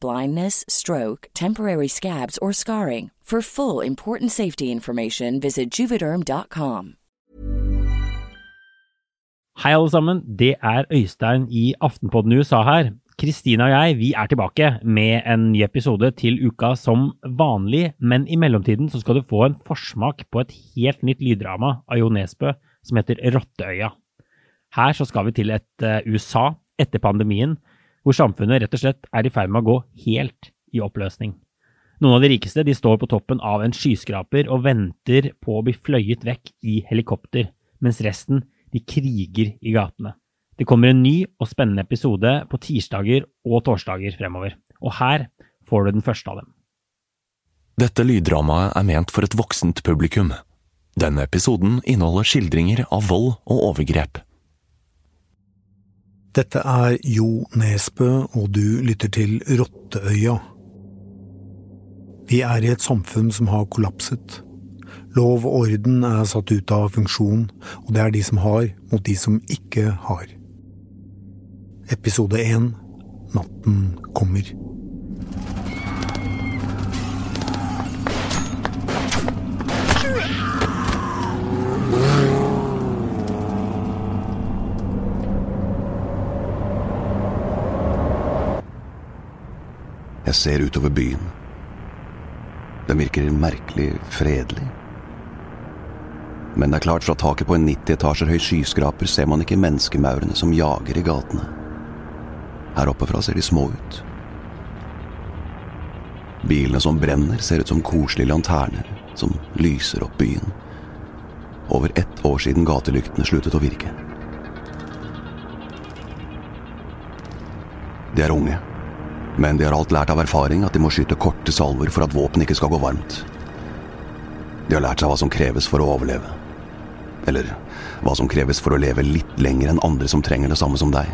blindness, stroke, temporary scabs, or scarring. For full important safety information, visit juvederm.com. Hei alle sammen, det er Øystein i Aftenpodden USA her. Kristina og jeg vi er tilbake med en ny episode til uka som vanlig, men i mellomtiden så skal du få en forsmak på et helt nytt lyddrama av Jo Nesbø som heter Rotteøya. Her så skal vi til et uh, USA etter pandemien, hvor samfunnet rett og slett er i ferd med å gå helt i oppløsning. Noen av de rikeste de står på toppen av en skyskraper og venter på å bli fløyet vekk i helikopter, mens resten de kriger i gatene. Det kommer en ny og spennende episode på tirsdager og torsdager fremover, og her får du den første av dem. Dette lyddramaet er ment for et voksent publikum. Denne episoden inneholder skildringer av vold og overgrep. Dette er Jo Nesbø, og du lytter til Rotteøya. Vi er i et samfunn som har kollapset. Lov og orden er satt ut av funksjon, og det er de som har, mot de som ikke har. Episode én Natten kommer. Jeg ser utover byen. Den virker merkelig fredelig. Men det er klart, fra taket på en 90 etasjer høy skyskraper ser man ikke menneskemaurene som jager i gatene. Her oppe fra ser de små ut. Bilene som brenner, ser ut som koselige lanterner som lyser opp byen. Over ett år siden gatelyktene sluttet å virke. De er unge, men de har alt lært av erfaring at de må skyte korte salver for at våpen ikke skal gå varmt. De har lært seg hva som kreves for å overleve. Eller hva som kreves for å leve litt lenger enn andre som trenger det samme som deg.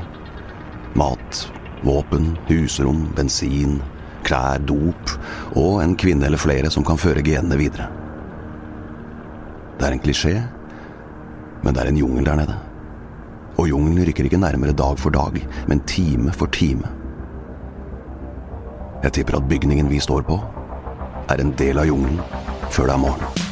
Mat, våpen, husrom, bensin, klær, dop og en kvinne eller flere som kan føre genene videre. Det er en klisjé, men det er en jungel der nede. Og jungelen rykker ikke nærmere dag for dag, men time for time. Jeg tipper at bygningen vi står på, er en del av jungelen før det er morgen.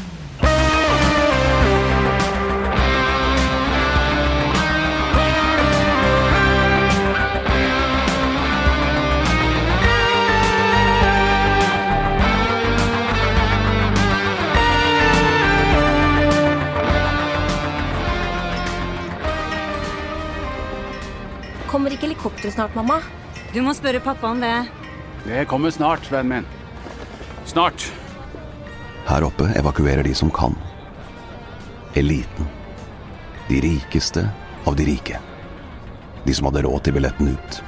Kommer ikke helikopteret snart, mamma? Du må spørre pappa om det. Det kommer snart, vennen min. Snart. Her oppe evakuerer de som kan. Eliten. De rikeste av de rike. De som hadde råd til billetten ut.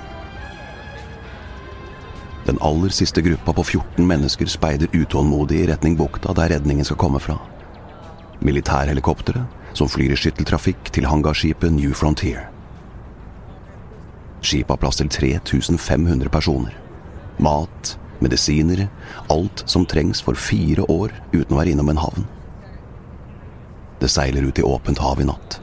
Den aller siste gruppa på 14 mennesker speider utålmodig i retning bukta der redningen skal komme fra. Militærhelikoptre som flyr i skytteltrafikk til hangarskipet New Frontier. Skipet har plass til 3500 personer. Mat, medisiner, alt som trengs for fire år uten å være innom en havn. Det seiler ut i åpent hav i natt.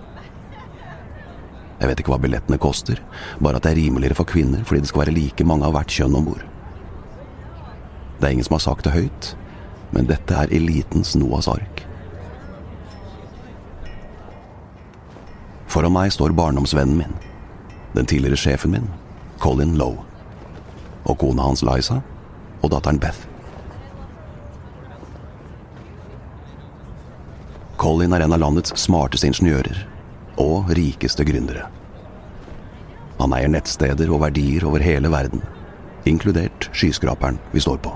Jeg vet ikke hva billettene koster, bare at det er rimeligere for kvinner fordi det skal være like mange av hvert kjønn om bord. Det er ingen som har sagt det høyt, men dette er elitens Noas ark. Foran meg står barndomsvennen min, den tidligere sjefen min, Colin Lowe, og kona hans Liza og datteren Beth. Colin er en av landets smarteste ingeniører og rikeste gründere. Han eier nettsteder og verdier over hele verden, inkludert skyskraperen vi står på.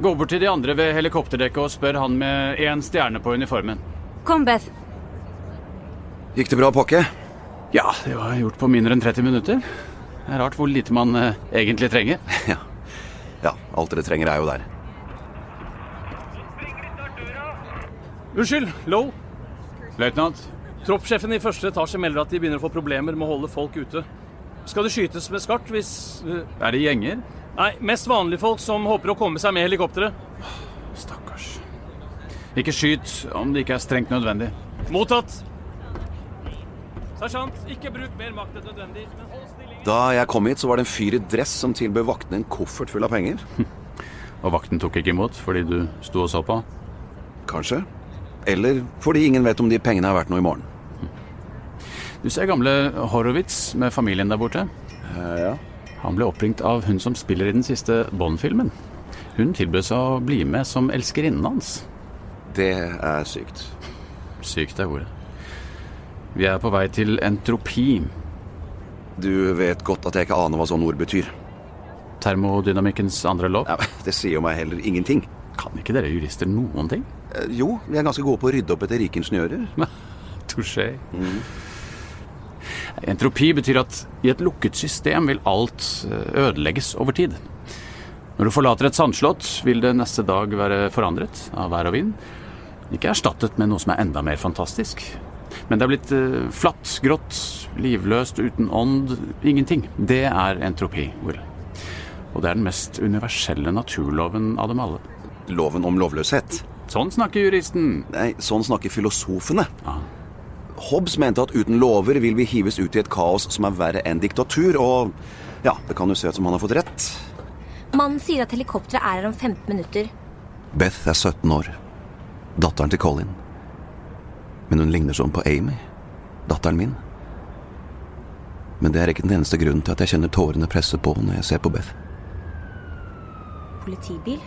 Gå bort til de andre ved helikopterdekket og spør han med én stjerne på uniformen. Kom, Beth. Gikk det bra, Pokke? Ja, det var gjort på mindre enn 30 minutter. Det er rart hvor lite man eh, egentlig trenger. Ja. ja, alt dere trenger er jo der. Unnskyld, Low. Løytnant, Troppssjefen i første etasje melder at de begynner å få problemer med å holde folk ute. Skal det skytes med skarpt hvis eh, er det gjenger? Nei, mest vanlige folk som håper å komme seg med helikopteret. Stakkars. Ikke skyt om det ikke er strengt nødvendig. Mottatt. Sersjant, ikke bruk mer makt enn nødvendig. Da jeg kom hit, så var det en fyr i dress som tilbød vaktene en koffert full av penger. Og vakten tok ikke imot fordi du sto og så på? Kanskje. Eller fordi ingen vet om de pengene er verdt noe i morgen. Du ser gamle Horowitz med familien der borte. ja. Han ble oppringt av hun som spiller i den siste Bond-filmen. Hun tilbød seg å bli med som elskerinnen hans. Det er sykt. Sykt er ordet. Vi er på vei til entropi. Du vet godt at jeg ikke aner hva sånne ord betyr. Termodynamikkens andre lov. Ja, det sier jo meg heller ingenting. Kan ikke dere jurister noen ting? Eh, Jo, vi er ganske gode på å rydde opp etter rike ingeniører. Touché. Entropi betyr at i et lukket system vil alt eh, ødelegges over tid. Når du forlater et sandslott, vil det neste dag være forandret av vær og vind. Ikke erstattet med noe som er enda mer fantastisk. Men det er blitt eh, flatt, grått, livløst, uten ånd. Ingenting. Det er entropi, Will. Og det er den mest universelle naturloven av dem alle. Loven om lovløshet. Sånn snakker juristen. Nei, sånn snakker filosofene. Ah. Hobbes mente at uten lover vil vi hives ut i et kaos som er verre enn diktatur, og ja, det kan jo se ut som han har fått rett. Mannen sier at helikopteret er her om 15 minutter. Beth er 17 år. Datteren til Colin. Men hun ligner sånn på Amy, datteren min. Men det er ikke den eneste grunnen til at jeg kjenner tårene presse på når jeg ser på Beth. Politibil.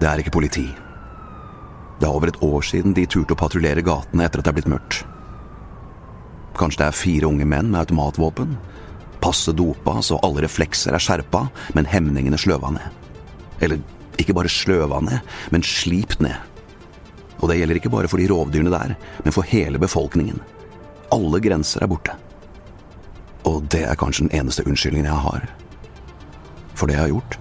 Det er ikke politi. Det er over et år siden de turte å patruljere gatene etter at det er blitt mørkt. Kanskje det er fire unge menn med automatvåpen. Passe dopa så alle reflekser er skjerpa, men hemningene sløva ned. Eller ikke bare sløva ned, men slipt ned. Og det gjelder ikke bare for de rovdyrene der, men for hele befolkningen. Alle grenser er borte. Og det er kanskje den eneste unnskyldningen jeg har. For det jeg har gjort.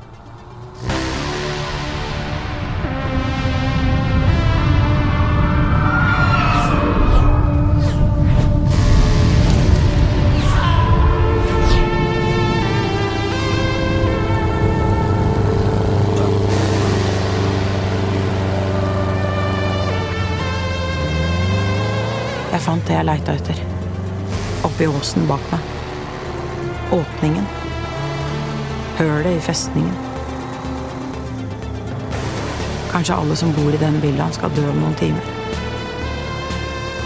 Det jeg leita etter. Oppi åsen bak meg. Åpningen. Hølet i festningen. Kanskje alle som bor i den villaen skal dø om noen timer.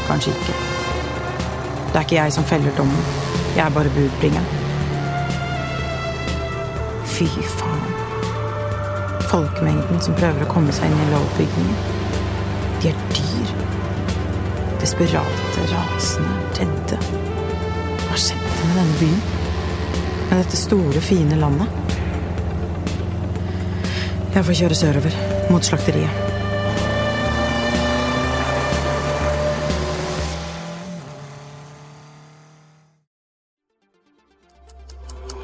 Kanskje ikke. Det er ikke jeg som feller dommen. Jeg er bare budbringeren. Fy faen. Folkemengden som prøver å komme seg inn i lovbygningen. De er dyr. Desperate, rasende, redde. Hva skjedde med denne byen? Med dette store, fine landet? Jeg får kjøre sørover, mot slakteriet.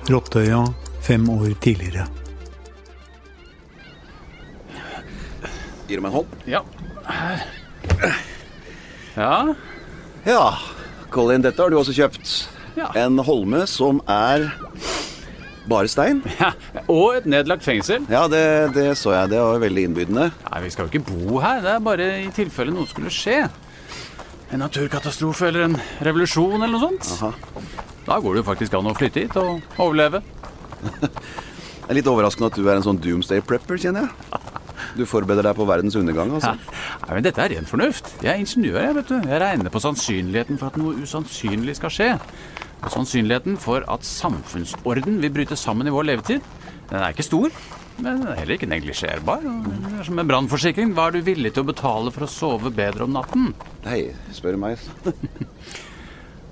Rottøya fem år tidligere. Gir du meg en hånd? Ja. Ja. Ja. Colin, dette har du også kjøpt. Ja. En holme som er bare stein. ja. Og et nedlagt fengsel. Ja, det, det så jeg. Det var veldig innbydende. Nei, Vi skal jo ikke bo her. Det er bare i tilfelle noe skulle skje. En naturkatastrofe eller en revolusjon eller noe sånt. Aha. Da går det jo faktisk an å flytte hit og overleve. Det er litt overraskende at du er en sånn doomsday prepper, kjenner jeg. Du forbereder deg på verdens undergang, altså. Nei, men Dette er ren fornuft. Jeg er ingeniør. Jeg vet du. Jeg regner på sannsynligheten for at noe usannsynlig skal skje. Og sannsynligheten for at samfunnsorden vil bryte sammen i vår levetid, den er ikke stor. Men den er heller ikke neglisjerbar. Det er som en brannforsikring. Hva er du villig til å betale for å sove bedre om natten? Nei, spør meg.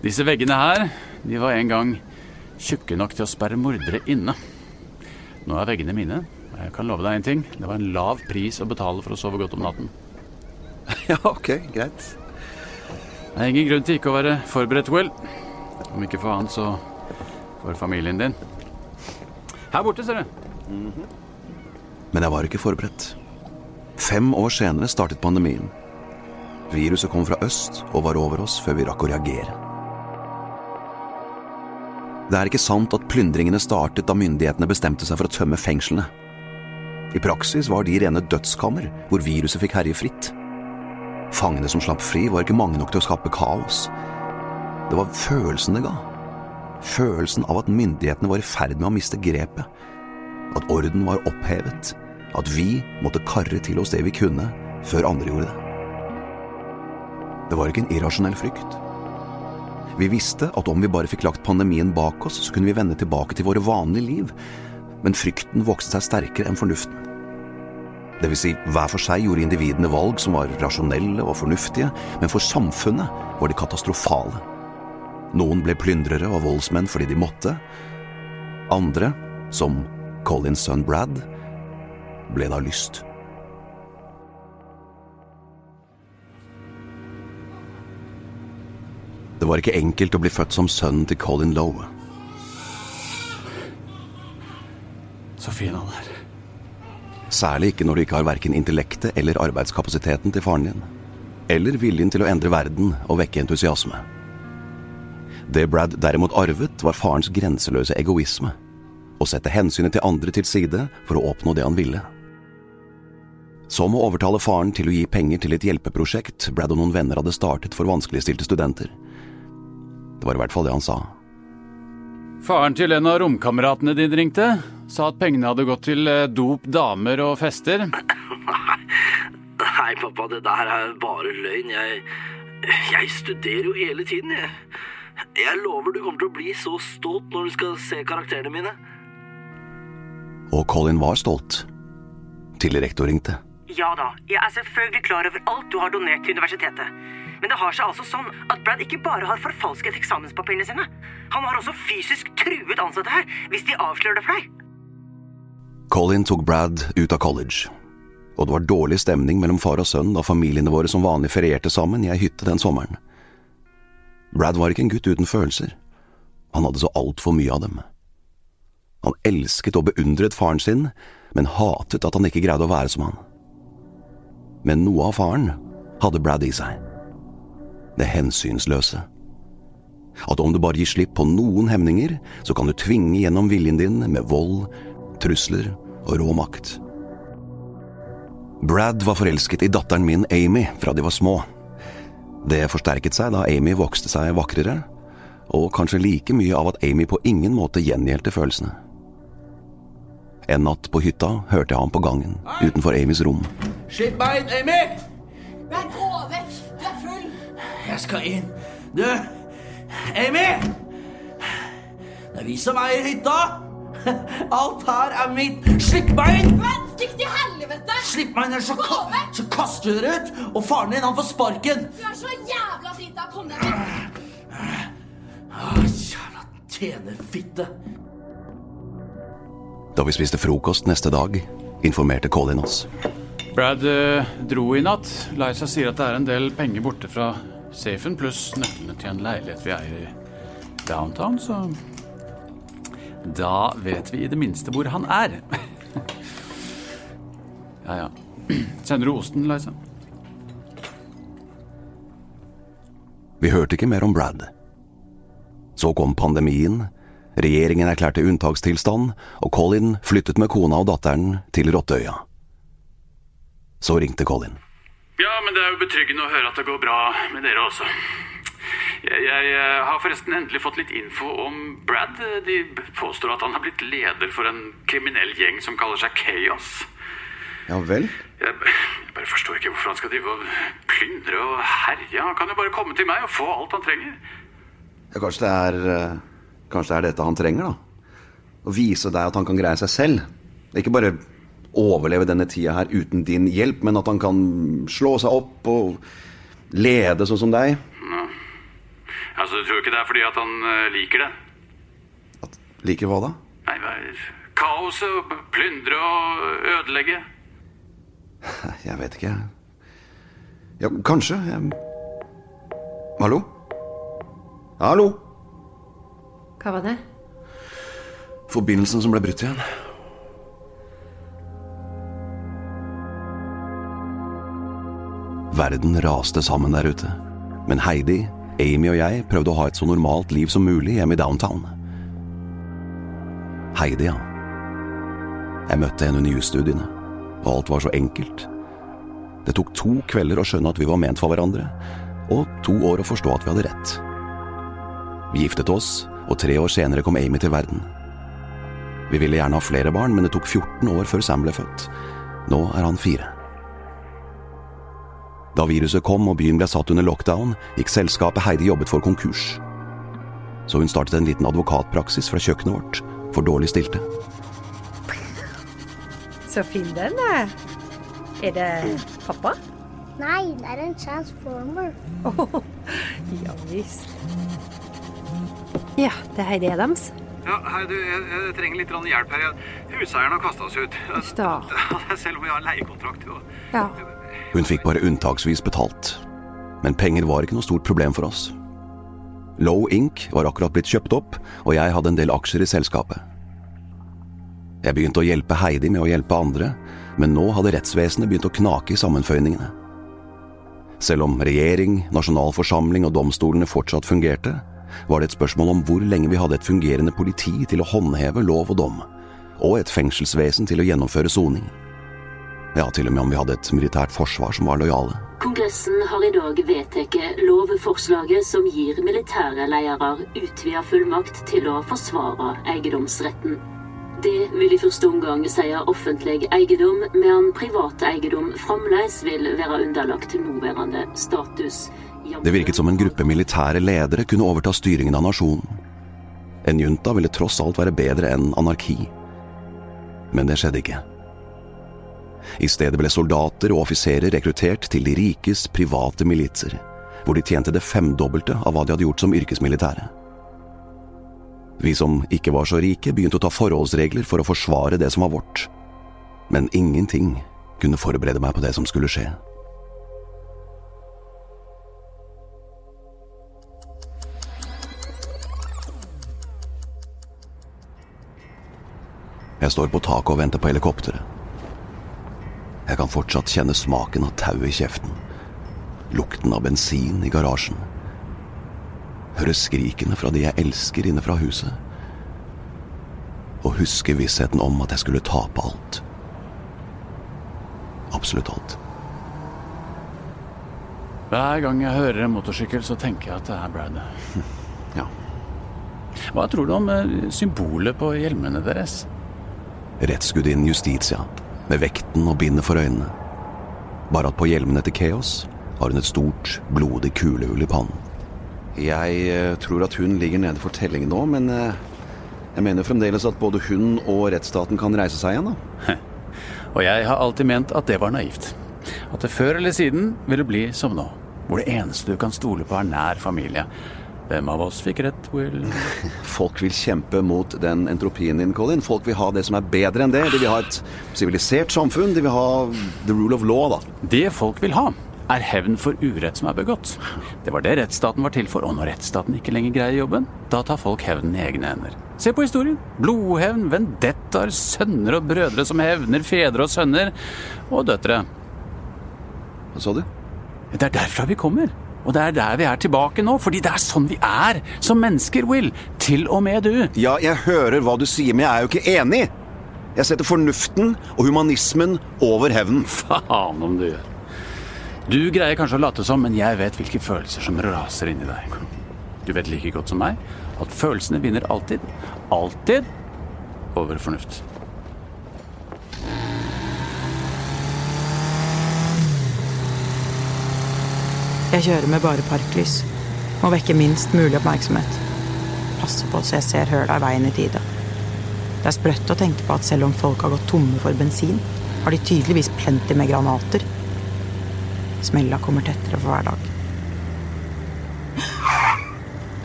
Disse veggene her, de var en gang tjukke nok til å sperre mordere inne. Nå er veggene mine. Jeg kan love deg en ting. Det var en lav pris å betale for å sove godt om natten. ja, ok, greit. Det er ingen grunn til ikke å være forberedt, Will. Om ikke for annet, så for familien din. Her borte, ser du. Men jeg var ikke forberedt. Fem år senere startet pandemien. Viruset kom fra øst og var over oss før vi rakk å reagere. Det er ikke sant at plyndringene startet da myndighetene bestemte seg for å tømme fengslene. I praksis var de rene dødskammer hvor viruset fikk herje fritt. Fangene som slapp fri, var ikke mange nok til å skape kaos. Det var følelsen det ga. Følelsen av at myndighetene var i ferd med å miste grepet. At orden var opphevet. At vi måtte karre til oss det vi kunne, før andre gjorde det. Det var ikke en irrasjonell frykt. Vi visste at om vi bare fikk lagt pandemien bak oss, så kunne vi vende tilbake til våre vanlige liv. Men frykten vokste seg sterkere enn fornuften. Det vil si, hver for seg gjorde individene valg som var rasjonelle og fornuftige, men for samfunnet var de katastrofale. Noen ble plyndrere og voldsmenn fordi de måtte. Andre, som Collins sønn Brad, ble da lyst. Det var ikke enkelt å bli født som sønn til Colin Lowe. Så fin han er. Særlig ikke når du ikke har verken intellektet eller arbeidskapasiteten til faren din. Eller viljen til å endre verden og vekke entusiasme. Det Brad derimot arvet, var farens grenseløse egoisme. Å sette hensynet til andre til side for å oppnå det han ville. Som å overtale faren til å gi penger til et hjelpeprosjekt Brad og noen venner hadde startet for vanskeligstilte studenter. Det var i hvert fall det han sa. Faren til en av romkameratene dine ringte. Sa at pengene hadde gått til eh, dop, damer og fester. Nei, pappa, det der er bare løgn. Jeg, jeg studerer jo hele tiden, jeg. Jeg lover du kommer til å bli så stolt når du skal se karakterene mine. Og Colin var stolt. Til rektor ringte. Ja da, jeg er selvfølgelig klar over alt du har donert til universitetet. Men det har seg altså sånn at Brad ikke bare har forfalsket eksamenspapirene sine. Han har også fysisk truet ansatte her hvis de avslører det for deg. Colin tok Brad ut av college. Og det var dårlig stemning mellom far og sønn da familiene våre som vanlig ferierte sammen i ei hytte den sommeren. Brad var ikke en gutt uten følelser. Han hadde så altfor mye av dem. Han elsket og beundret faren sin, men hatet at han ikke greide å være som han. Men noe av faren hadde Brad i seg. Det hensynsløse. At om du bare gir slipp på noen hemninger, så kan du tvinge gjennom viljen din med vold, trusler og rå makt. Brad var forelsket i datteren min Amy fra de var små. Det forsterket seg da Amy vokste seg vakrere, og kanskje like mye av at Amy på ingen måte gjengjeldte følelsene. En natt på hytta hørte jeg ham på gangen utenfor Amys rom. Slipp meg inn, Amy! Vær gå vekk! Du er full! Jeg skal inn. Du, Amy! Det er vi som eier hytta. Alt her er mitt. Slipp meg inn! Men stikk til helvete! Slipp meg inn, så, ka så kaster dere ut. Og faren din, han får sparken. Du er så jævla drita! Kom deg vekk! Ah, jævla tjenerfitte. Da vi spiste frokost neste dag, informerte Colin oss. Brad eh, dro i natt. Liza sier at det er en del penger borte fra safen, pluss nøklene til en leilighet vi eier i downtown, så Da vet vi i det minste hvor han er. ja, ja. Kjenner du osten, Liza? Vi hørte ikke mer om Brad. Så kom pandemien, regjeringen erklærte unntakstilstand, og Colin flyttet med kona og datteren til Rottøya. Så ringte Colin. Ja, men det er jo betryggende å høre at det går bra med dere også. Jeg, jeg eh, har forresten endelig fått litt info om Brad. De påstår at han har blitt leder for en kriminell gjeng som kaller seg Chaos. Ja vel? Jeg, jeg bare forstår ikke hvorfor han skal drive og plyndre og herje. Han kan jo bare komme til meg og få alt han trenger. Ja, kanskje det er eh, Kanskje det er dette han trenger, da. Å vise deg at han kan greie seg selv. Ikke bare overleve denne tida her uten din hjelp, men at han kan slå seg opp og lede sånn som deg. Ja. Altså, Du tror ikke det er fordi at han eh, liker det? At, Liker hva da? Nei, hva Kaoset, og plyndre og ødelegge. Jeg vet ikke. Ja, kanskje. Jeg... Hallo? Hallo? Hva var det? Forbindelsen som ble brutt igjen. Verden raste sammen der ute. Men Heidi, Amy og jeg prøvde å ha et så normalt liv som mulig hjemme i downtown. Heidi, ja. Jeg møtte henne under jusstudiene, og alt var så enkelt. Det tok to kvelder å skjønne at vi var ment for hverandre, og to år å forstå at vi hadde rett. Vi giftet oss, og tre år senere kom Amy til verden. Vi ville gjerne ha flere barn, men det tok 14 år før Sam ble født. Nå er han fire. Da viruset kom og byen ble satt under lockdown, gikk selskapet Heidi jobbet for konkurs. Så hun startet en liten advokatpraksis fra kjøkkenet vårt for dårlig stilte. Så fin den er. Er det pappa? Nei, det er en transformer. Oh, ja visst. Ja, det er Heidi Adams. Ja, hei, du, jeg, jeg trenger litt hjelp her. Huseieren har kasta oss ut. da. Selv om vi har leiekontrakt. Jo. Ja. Hun fikk bare unntaksvis betalt. Men penger var ikke noe stort problem for oss. Low Inc. var akkurat blitt kjøpt opp, og jeg hadde en del aksjer i selskapet. Jeg begynte å hjelpe Heidi med å hjelpe andre, men nå hadde rettsvesenet begynt å knake i sammenføyningene. Selv om regjering, nasjonalforsamling og domstolene fortsatt fungerte, var det et spørsmål om hvor lenge vi hadde et fungerende politi til å håndheve lov og dom, og et fengselsvesen til å gjennomføre soning. Ja, til og med om vi hadde et militært forsvar som var lojale. Kongressen har i dag vedtatt lovforslaget som gir militære ledere utvida fullmakt til å forsvare eiendomsretten. Det vil i første omgang si offentlig eiendom, mens privat eiendom fremdeles vil være underlagt nåværende status. Det virket som en gruppe militære ledere kunne overta styringen av nasjonen. En junta ville tross alt være bedre enn anarki. Men det skjedde ikke. I stedet ble soldater og offiserer rekruttert til de rikes private militser, hvor de tjente det femdobbelte av hva de hadde gjort som yrkesmilitære. Vi som ikke var så rike, begynte å ta forholdsregler for å forsvare det som var vårt. Men ingenting kunne forberede meg på det som skulle skje. Jeg står på taket og venter på helikopteret. Jeg kan fortsatt kjenne smaken av tau i kjeften. Lukten av bensin i garasjen. Høre skrikene fra de jeg elsker inne fra huset. Og huske vissheten om at jeg skulle tape alt. Absolutt alt. Hver gang jeg hører en motorsykkel, så tenker jeg at det er Brad. Ja. Hva tror du om eh, symbolet på hjelmene deres? Rettsgudinnen Justitia, med vekten og bindet for øynene. Bare at på hjelmene til Chaos har hun et stort, blodig kulehull i pannen. Jeg eh, tror at hun ligger nede for telling nå, men eh, jeg mener fremdeles at både hun og rettsstaten kan reise seg igjen, da. Og jeg har alltid ment at det var naivt. At det før eller siden ville bli som nå. Hvor det eneste du kan stole på er nær familie. Hvem av oss fikk rett, Will? Folk vil kjempe mot den entropien din, Colin. Folk vil ha det som er bedre enn det. De vil ha et sivilisert samfunn. De vil ha the rule of law, da. Det folk vil ha, er hevn for urett som er begått. Det var det rettsstaten var til for, og når rettsstaten ikke lenger greier jobben, da tar folk hevnen i egne hender. Se på historien. Blodhevn, vendettaer, sønner og brødre som hevner fedre og sønner, og døtre. Hva sa du? Det er derfra vi kommer. Og det er der vi er tilbake nå, fordi det er sånn vi er som mennesker, Will. Til og med du. Ja, jeg hører hva du sier, men jeg er jo ikke enig. Jeg setter fornuften og humanismen over hevnen. Faen om du gjør. Du greier kanskje å late som, men jeg vet hvilke følelser som raser inni deg. Du vet like godt som meg at følelsene vinner alltid. Alltid over fornuft. Jeg kjører med bare parklys. Må vekke minst mulig oppmerksomhet. Passe på så jeg ser høla i veien i tide. Det er sprøtt å tenke på at selv om folk har gått tomme for bensin, har de tydeligvis plenty med granater. Smella kommer tettere for hver dag.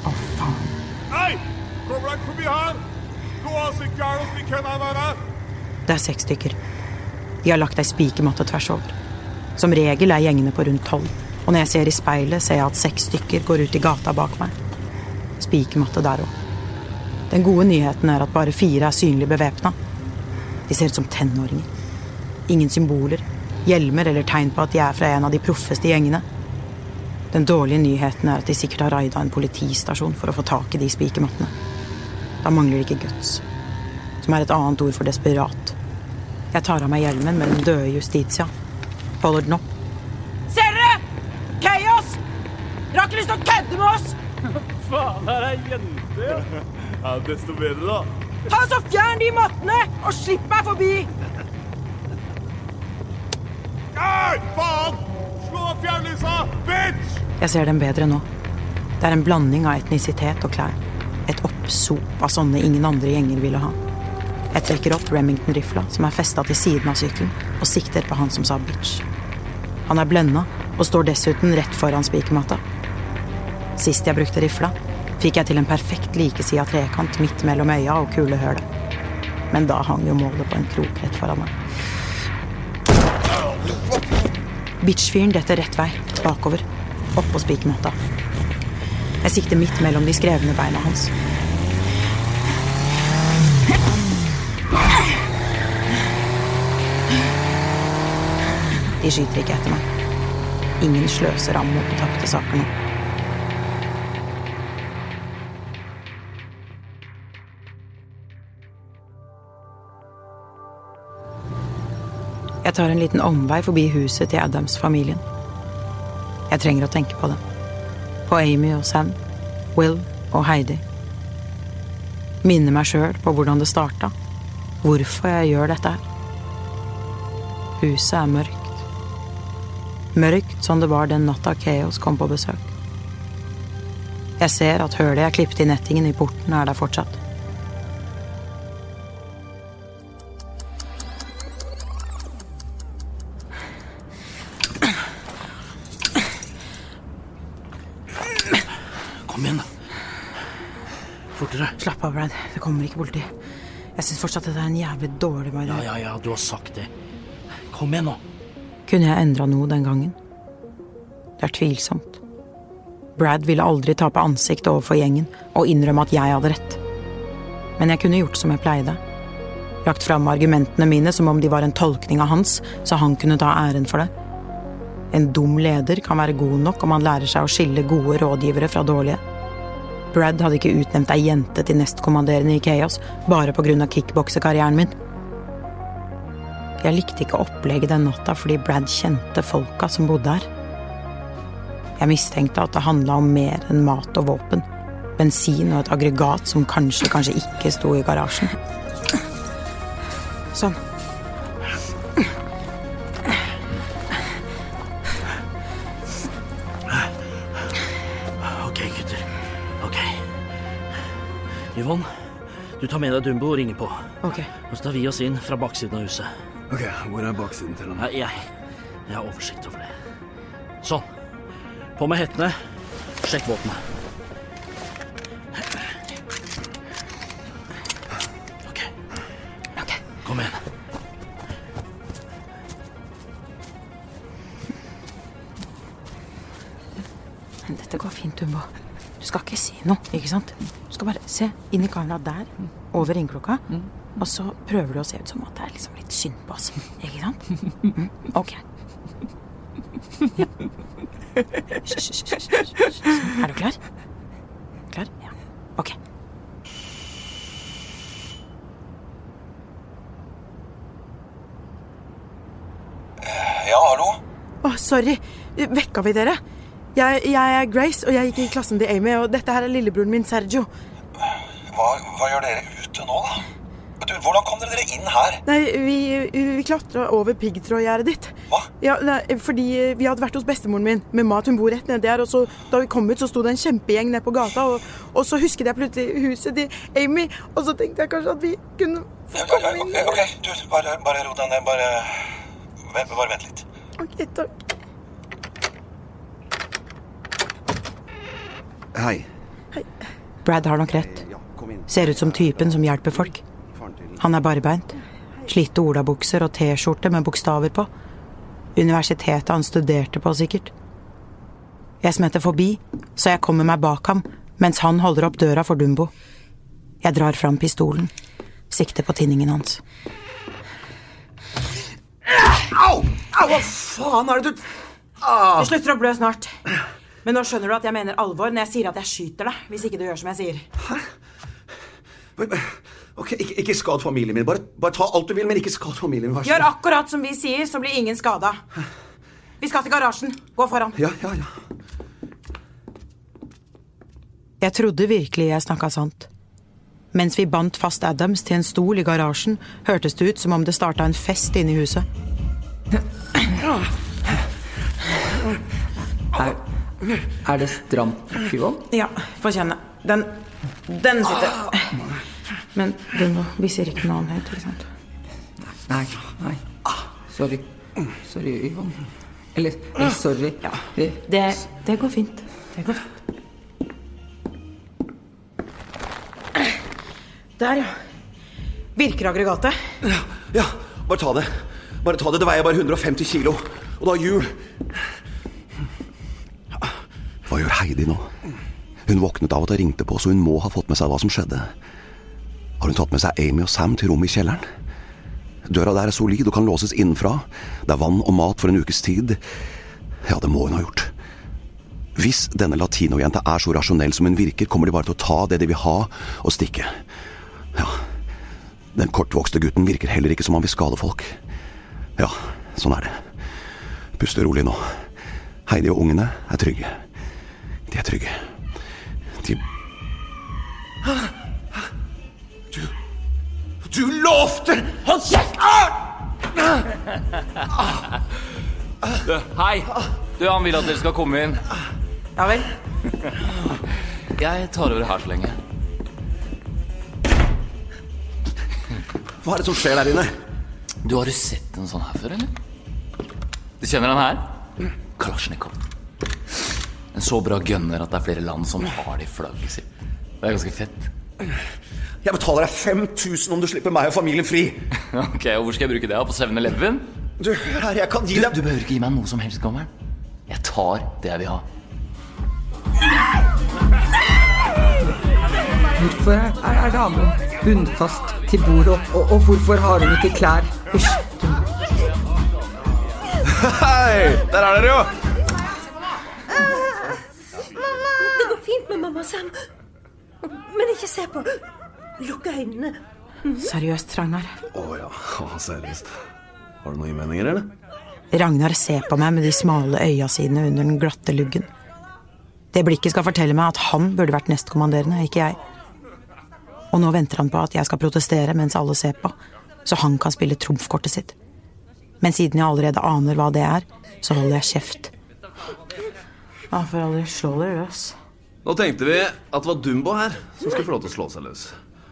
Å, faen. Hei! Kommer dere forbi her? Gå av gærent vi kan være. Det er seks stykker. De har lagt ei spikermatte tvers over. Som regel er gjengene på rundt tolv. Og når jeg ser i speilet, ser jeg at seks stykker går ut i gata bak meg. Spikermatte der òg. Den gode nyheten er at bare fire er synlig bevæpna. De ser ut som tenåringer. Ingen symboler, hjelmer eller tegn på at de er fra en av de proffeste gjengene. Den dårlige nyheten er at de sikkert har raida en politistasjon for å få tak i de spikermattene. Da mangler det ikke guts, som er et annet ord for desperat. Jeg tar av meg hjelmen med den døde Justitia. Holder den opp. Ser dere? Chaos! Dere har ikke lyst til å kødde med oss? Faen, her er jente. Ja, desto bedre, da. Ta så Fjern de mattene, og slipp meg forbi! Hei, faen! Slå av fjernlysa, bitch! Jeg ser dem bedre nå. Det er en blanding av etnisitet og klær. Et oppsop av sånne ingen andre gjenger ville ha. Jeg trekker opp Remington-rifla, som er festa til siden av sykkelen, og sikter på han som sa bitch. Han er blenda og står dessuten rett foran spikermatta. Sist jeg brukte rifla, fikk jeg til en perfekt likesida trekant midt mellom øya og kulehølet. Men da hang jo målet på en krok rett foran meg. Bitchfyren detter rett vei, bakover, oppå spikermatta. Jeg sikter midt mellom de skrevne beina hans. De skyter ikke etter meg. Ingen sløser ammo på tapte saker nå. Jeg tar en liten omvei forbi huset til Adams-familien. Jeg trenger å tenke på det. På Amy og Sam, Will og Heidi. Minne meg sjøl på hvordan det starta. Hvorfor jeg gjør dette her. Huset er mørkt. Mørkt som det var den natta Chaos kom på besøk. Jeg ser at hølet jeg klippet i nettingen i porten, er der fortsatt. Kommer ikke politiet. Jeg syns fortsatt dette er en jævlig dårlig Ja, ja, ja, du har sagt det. Kom igjen, nå. Kunne jeg endra noe den gangen? Det er tvilsomt. Brad ville aldri tape ansikt overfor gjengen og innrømme at jeg hadde rett. Men jeg kunne gjort som jeg pleide. Lagt fram argumentene mine som om de var en tolkning av hans, så han kunne ta æren for det. En dum leder kan være god nok om han lærer seg å skille gode rådgivere fra dårlige. Brad hadde ikke utnevnt ei jente til nestkommanderende i Chaos bare av kickboksekarrieren min. Jeg likte ikke opplegget den natta fordi Brad kjente folka som bodde her. Jeg mistenkte at det handla om mer enn mat og våpen. Bensin og et aggregat som kanskje, kanskje ikke sto i garasjen. Sånn. Du tar med deg Dumbo og ringer på. Ok. Og så tar vi oss inn fra baksiden av huset. Ok, Hvor er baksiden til ham? Jeg, jeg, jeg har oversikt over det. Sånn. På med hettene. Sjekk våpenet. OK. Kom igjen. Dette går fint, Umbo. Du skal ikke si noe, ikke sant? Du skal bare se inn i kameraet der, over ringeklokka. Og så prøver du å se ut som at det er liksom litt synd på oss. Ikke sant? Mm, ok. Ja. Hysj, hysj, hysj, hysj, hysj. Er du klar? Klar? Ja. Ok. Ja, hallo? Å, sorry. Vekka vi dere? Jeg, jeg er Grace, og jeg gikk i klassen til Amy, og dette her er lillebroren min, Sergio. Hva, hva gjør dere ute nå, da? Du, hvordan kom dere dere inn her? Nei, vi, vi klatra over piggtrådgjerdet ditt. Hva? Ja, nei, fordi vi hadde vært hos bestemoren min med mat. Hun bor rett nedi her. Og så, da vi kom ut, så sto det en kjempegjeng nede på gata. Og, og så husket jeg plutselig huset til Amy, og så tenkte jeg kanskje at vi kunne få komme inn. ok, ok, du, bare, bare ro deg ned. Bare, bare vent litt. Ok, takk. Hei. Brad har nok rett. Ser ut som typen som hjelper folk. Han er barbeint. Slitte olabukser og T-skjorte med bokstaver på. Universitetet han studerte på, sikkert. Jeg smetter forbi, så jeg kommer meg bak ham mens han holder opp døra for Dumbo. Jeg drar fram pistolen, sikter på tinningen hans. Au! Au, hva faen er det du ah. Det slutter å blø snart. Men nå skjønner du at jeg mener alvor når jeg sier at jeg skyter deg hvis ikke du gjør som jeg sier. Hæ? Ok, ikke, ikke skad familien min. Bare, bare ta alt du vil, men ikke skad familien min. Gjør akkurat som vi sier, så blir ingen skada. Vi skal til garasjen. Gå foran. Ja, ja, ja. Jeg trodde virkelig jeg snakka sant. Mens vi bandt fast Adams til en stol i garasjen, hørtes det ut som om det starta en fest inne i huset. Er, er det stramt nok, Yvonne? Ja, få kjenne. Den, den sitter. Men Dumbo, vi sier ikke noe annet, ikke sant? Nei, nei. Sorry. Sorry, Yvonne. Eller, eller sorry. Ja. Det, det går fint. Det går fint. Der, ja. Virker aggregatet? Ja, bare ta det. Bare ta det. Det veier bare 150 kilo. Og det har hjul. Hva gjør Heidi nå? Hun våknet av at det ringte på, så hun må ha fått med seg hva som skjedde. Har hun tatt med seg Amy og Sam til rommet i kjelleren? Døra der er solid og kan låses innenfra. Det er vann og mat for en ukes tid. Ja, det må hun ha gjort. Hvis denne latinojenta er så rasjonell som hun virker, kommer de bare til å ta det de vil ha, og stikke. Ja, den kortvokste gutten virker heller ikke som han vil skade folk. Ja, sånn er det. Puste rolig nå. Heidi og ungene er trygge. De er trygge. De Du Du lovte Hold kjeft! Du, hei! Du, Han vil at dere skal komme inn. Ja vel? Jeg tar over her så lenge. Hva er det som skjer der inne? Du, Har du sett en sånn her før, eller? Du kjenner den her? Kalasjnikov. En så bra gunner at det er flere land som har det i flagget sitt. Det er ganske fett. Jeg betaler deg 5000 om du slipper meg og familien fri. Ok, og Hvor skal jeg bruke det? da? På 7-Eleven? Du, her, jeg kan gi Du, deg du behøver ikke gi meg noe som helst, gammel. Jeg tar det jeg vil ha. Hvorfor er, er damen bundet fast til bordet, og, og, og hvorfor har hun ikke klær? Hysj. Hei! Der er dere jo! Det går fint med mamma Sam. Men ikke se på. Lukk øynene. Seriøst, Ragnar. Å ja, seriøst. Har du noen innvendinger, eller? Ragnar ser på meg med de smale øya sine under den glatte luggen. Det blikket skal fortelle meg at han burde vært nestkommanderende, ikke jeg. Og nå venter han på at jeg skal protestere mens alle ser på, så han kan spille trumfkortet sitt. Men siden jeg allerede aner hva det er, så holder jeg kjeft. Ja, for aldri slå dere løs. Nå tenkte vi at det var Dumbo her som skulle få lov til å slå seg løs.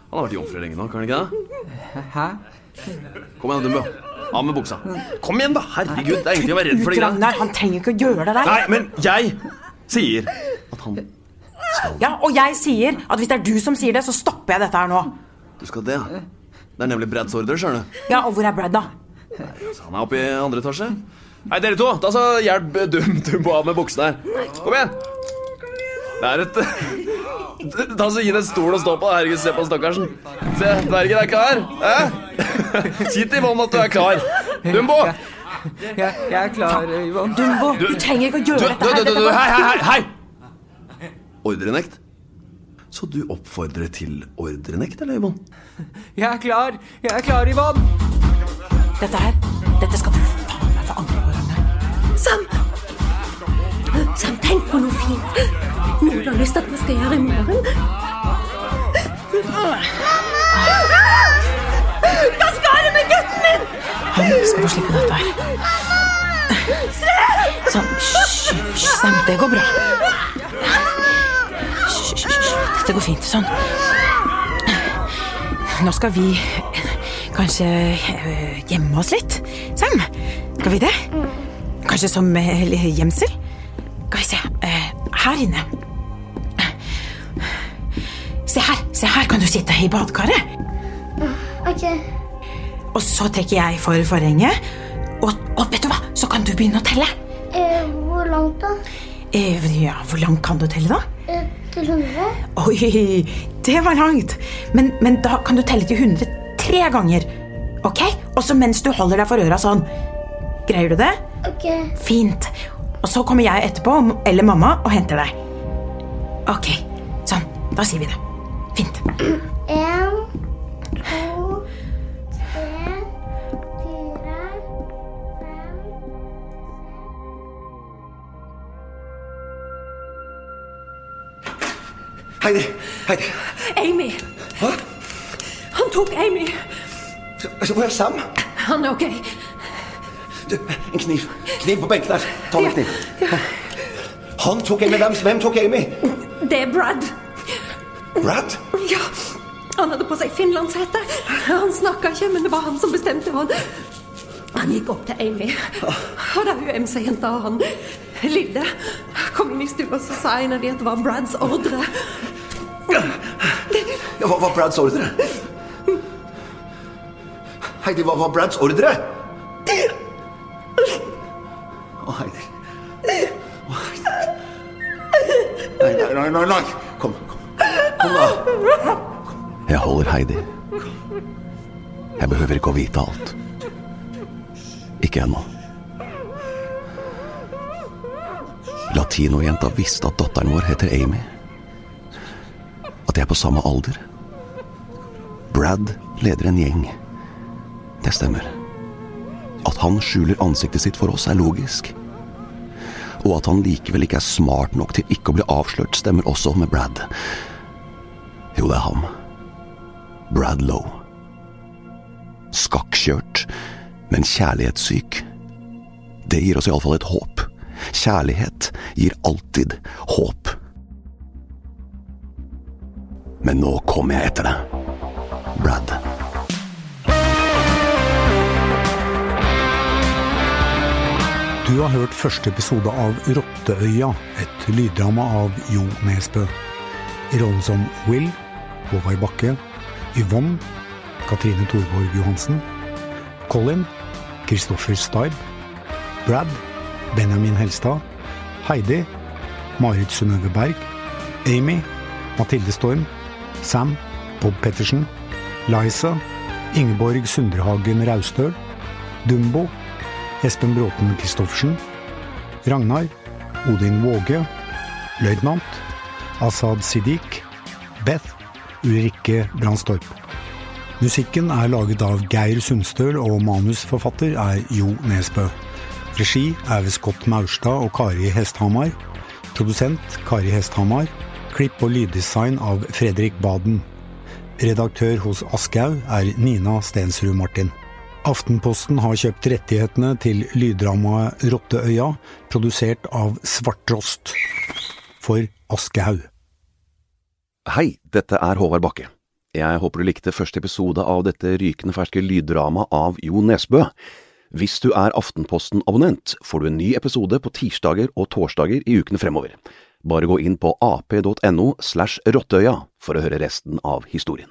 Han har vært jomfru lenge nå, kan han ikke det? Hæ? Kom igjen, Dumbo. Av med buksa. Kom igjen, da! Herregud, det er ingenting å være redd for. Ut? Ragnar! Han trenger ikke å gjøre det der. Nei, men jeg sier at han skal Ja, og jeg sier at hvis det er du som sier det, så stopper jeg dette her nå. Du skal det, ja. Det er nemlig Brads ordre, skjønner du. Ja, og hvor er Brad, da? Nei, altså, Han er oppe i andre etasje. Hei, dere to, ta så hjelp Dumbo av med buksene her. Kom igjen. Det er et Ta så Gi den en stol å stå på. Herregud, se på stakkarsen. Se, dvergen er klar. Hæ? Si til Yvonne at du er klar. Dumbo! Jeg, jeg er klar, Yvonne. Dumbo, du, trenger ikke å gjøre Du, dette du, her. du, du, du, hei, hei, hei, hei! Ordrenekt? Så du oppfordrer til ordrenekt, eller, Yvonne? Jeg er klar. Jeg er klar, Yvonne. Dette her, dette skal du faen meg få angre på, Ragnar. Sam! Sam, tenk på noe. Noe du har lyst til at vi skal gjøre i morgen. Hva skal du med gutten min? Han skal få slippe dette her. Sånn, hysj, Sam, det går bra. Hysj, dette går fint. Sånn. Nå skal vi kanskje øh, gjemme oss litt. Sam, skal vi det? Kanskje som gjemsel? Her inne. Se her, se her kan du sitte i badekaret. Ok. Og så trekker jeg for forhenget. Og, og vet du hva, så kan du begynne å telle. Eh, hvor langt da? Eh, ja, Hvor langt kan du telle, da? Eh, til 100? Oi, det var langt. Men, men da kan du telle til 100 tre ganger. Ok? Og så mens du holder deg for øra sånn. Greier du det? Ok. Fint. Og så kommer jeg etterpå, eller mamma, og henter deg. Ok, sånn. Da sier vi det. Fint. En, to, tre, fire, fem Heidi! Heidi! Amy. Hva? Han tok Amy. Hvor er Sam? Han er ok. Du, en kniv. Kniv på benken der. Ta med kniv. Han tok Amy. Hvem, hvem tok Amy? Det er Brad. Brad? Ja. Han hadde på seg finlandshette. Han snakka ikke, men det var han som bestemte. Han, han gikk opp til Amy. Og da hun MC-jenta og han lille kom inn i stua, så sa en av de at det var Brads ordre. Ja, hva var Brads ordre? Heidi, hva var Brads ordre? Nei. Kom, kom. Kom da. Jeg holder Heidi. Jeg behøver ikke å vite alt. Ikke ennå. Latinojenta visste at datteren vår heter Amy. At de er på samme alder. Brad leder en gjeng. Det stemmer. At han skjuler ansiktet sitt for oss, er logisk. Og at han likevel ikke er smart nok til ikke å bli avslørt, stemmer også med Brad. Jo, det er ham. Brad Lowe. Skakkjørt, men kjærlighetssyk. Det gir oss iallfall et håp. Kjærlighet gir alltid håp. Men nå kommer jeg etter deg. Brad. Du har hørt første episode av Rotteøya, et lyddrama av Jo Nesbø. I rollen som Will, Håvard Bakke, Yvonne, Katrine Thorborg Johansen, Colin, Kristoffer Steib, Brad, Benjamin Helstad, Heidi, Marit Synnøve Berg, Amy, Mathilde Storm, Sam, Bob Pettersen, Liza, Ingeborg Sundrehagen Raustøl, Dumbo, Espen Bråten Christoffersen, Ragnar, Odin Våge, Løytnant, Asaad Siddiq, Beth, Ulrikke Brandstorp. Musikken er laget av Geir Sundstøl, og manusforfatter er Jo Nesbø. Regi er ved Scott Maurstad og Kari Hesthamar. Produsent Kari Hesthamar. Klipp og lyddesign av Fredrik Baden. Redaktør hos Aschhaug er Nina Stensrud Martin. Aftenposten har kjøpt rettighetene til lyddramaet Rotteøya, produsert av Svarttrost. For Aschehoug. Hei, dette er Håvard Bakke. Jeg håper du likte første episode av dette rykende ferske lyddramaet av Jo Nesbø. Hvis du er Aftenposten-abonnent, får du en ny episode på tirsdager og torsdager i ukene fremover. Bare gå inn på ap.no slash rotteøya for å høre resten av historien.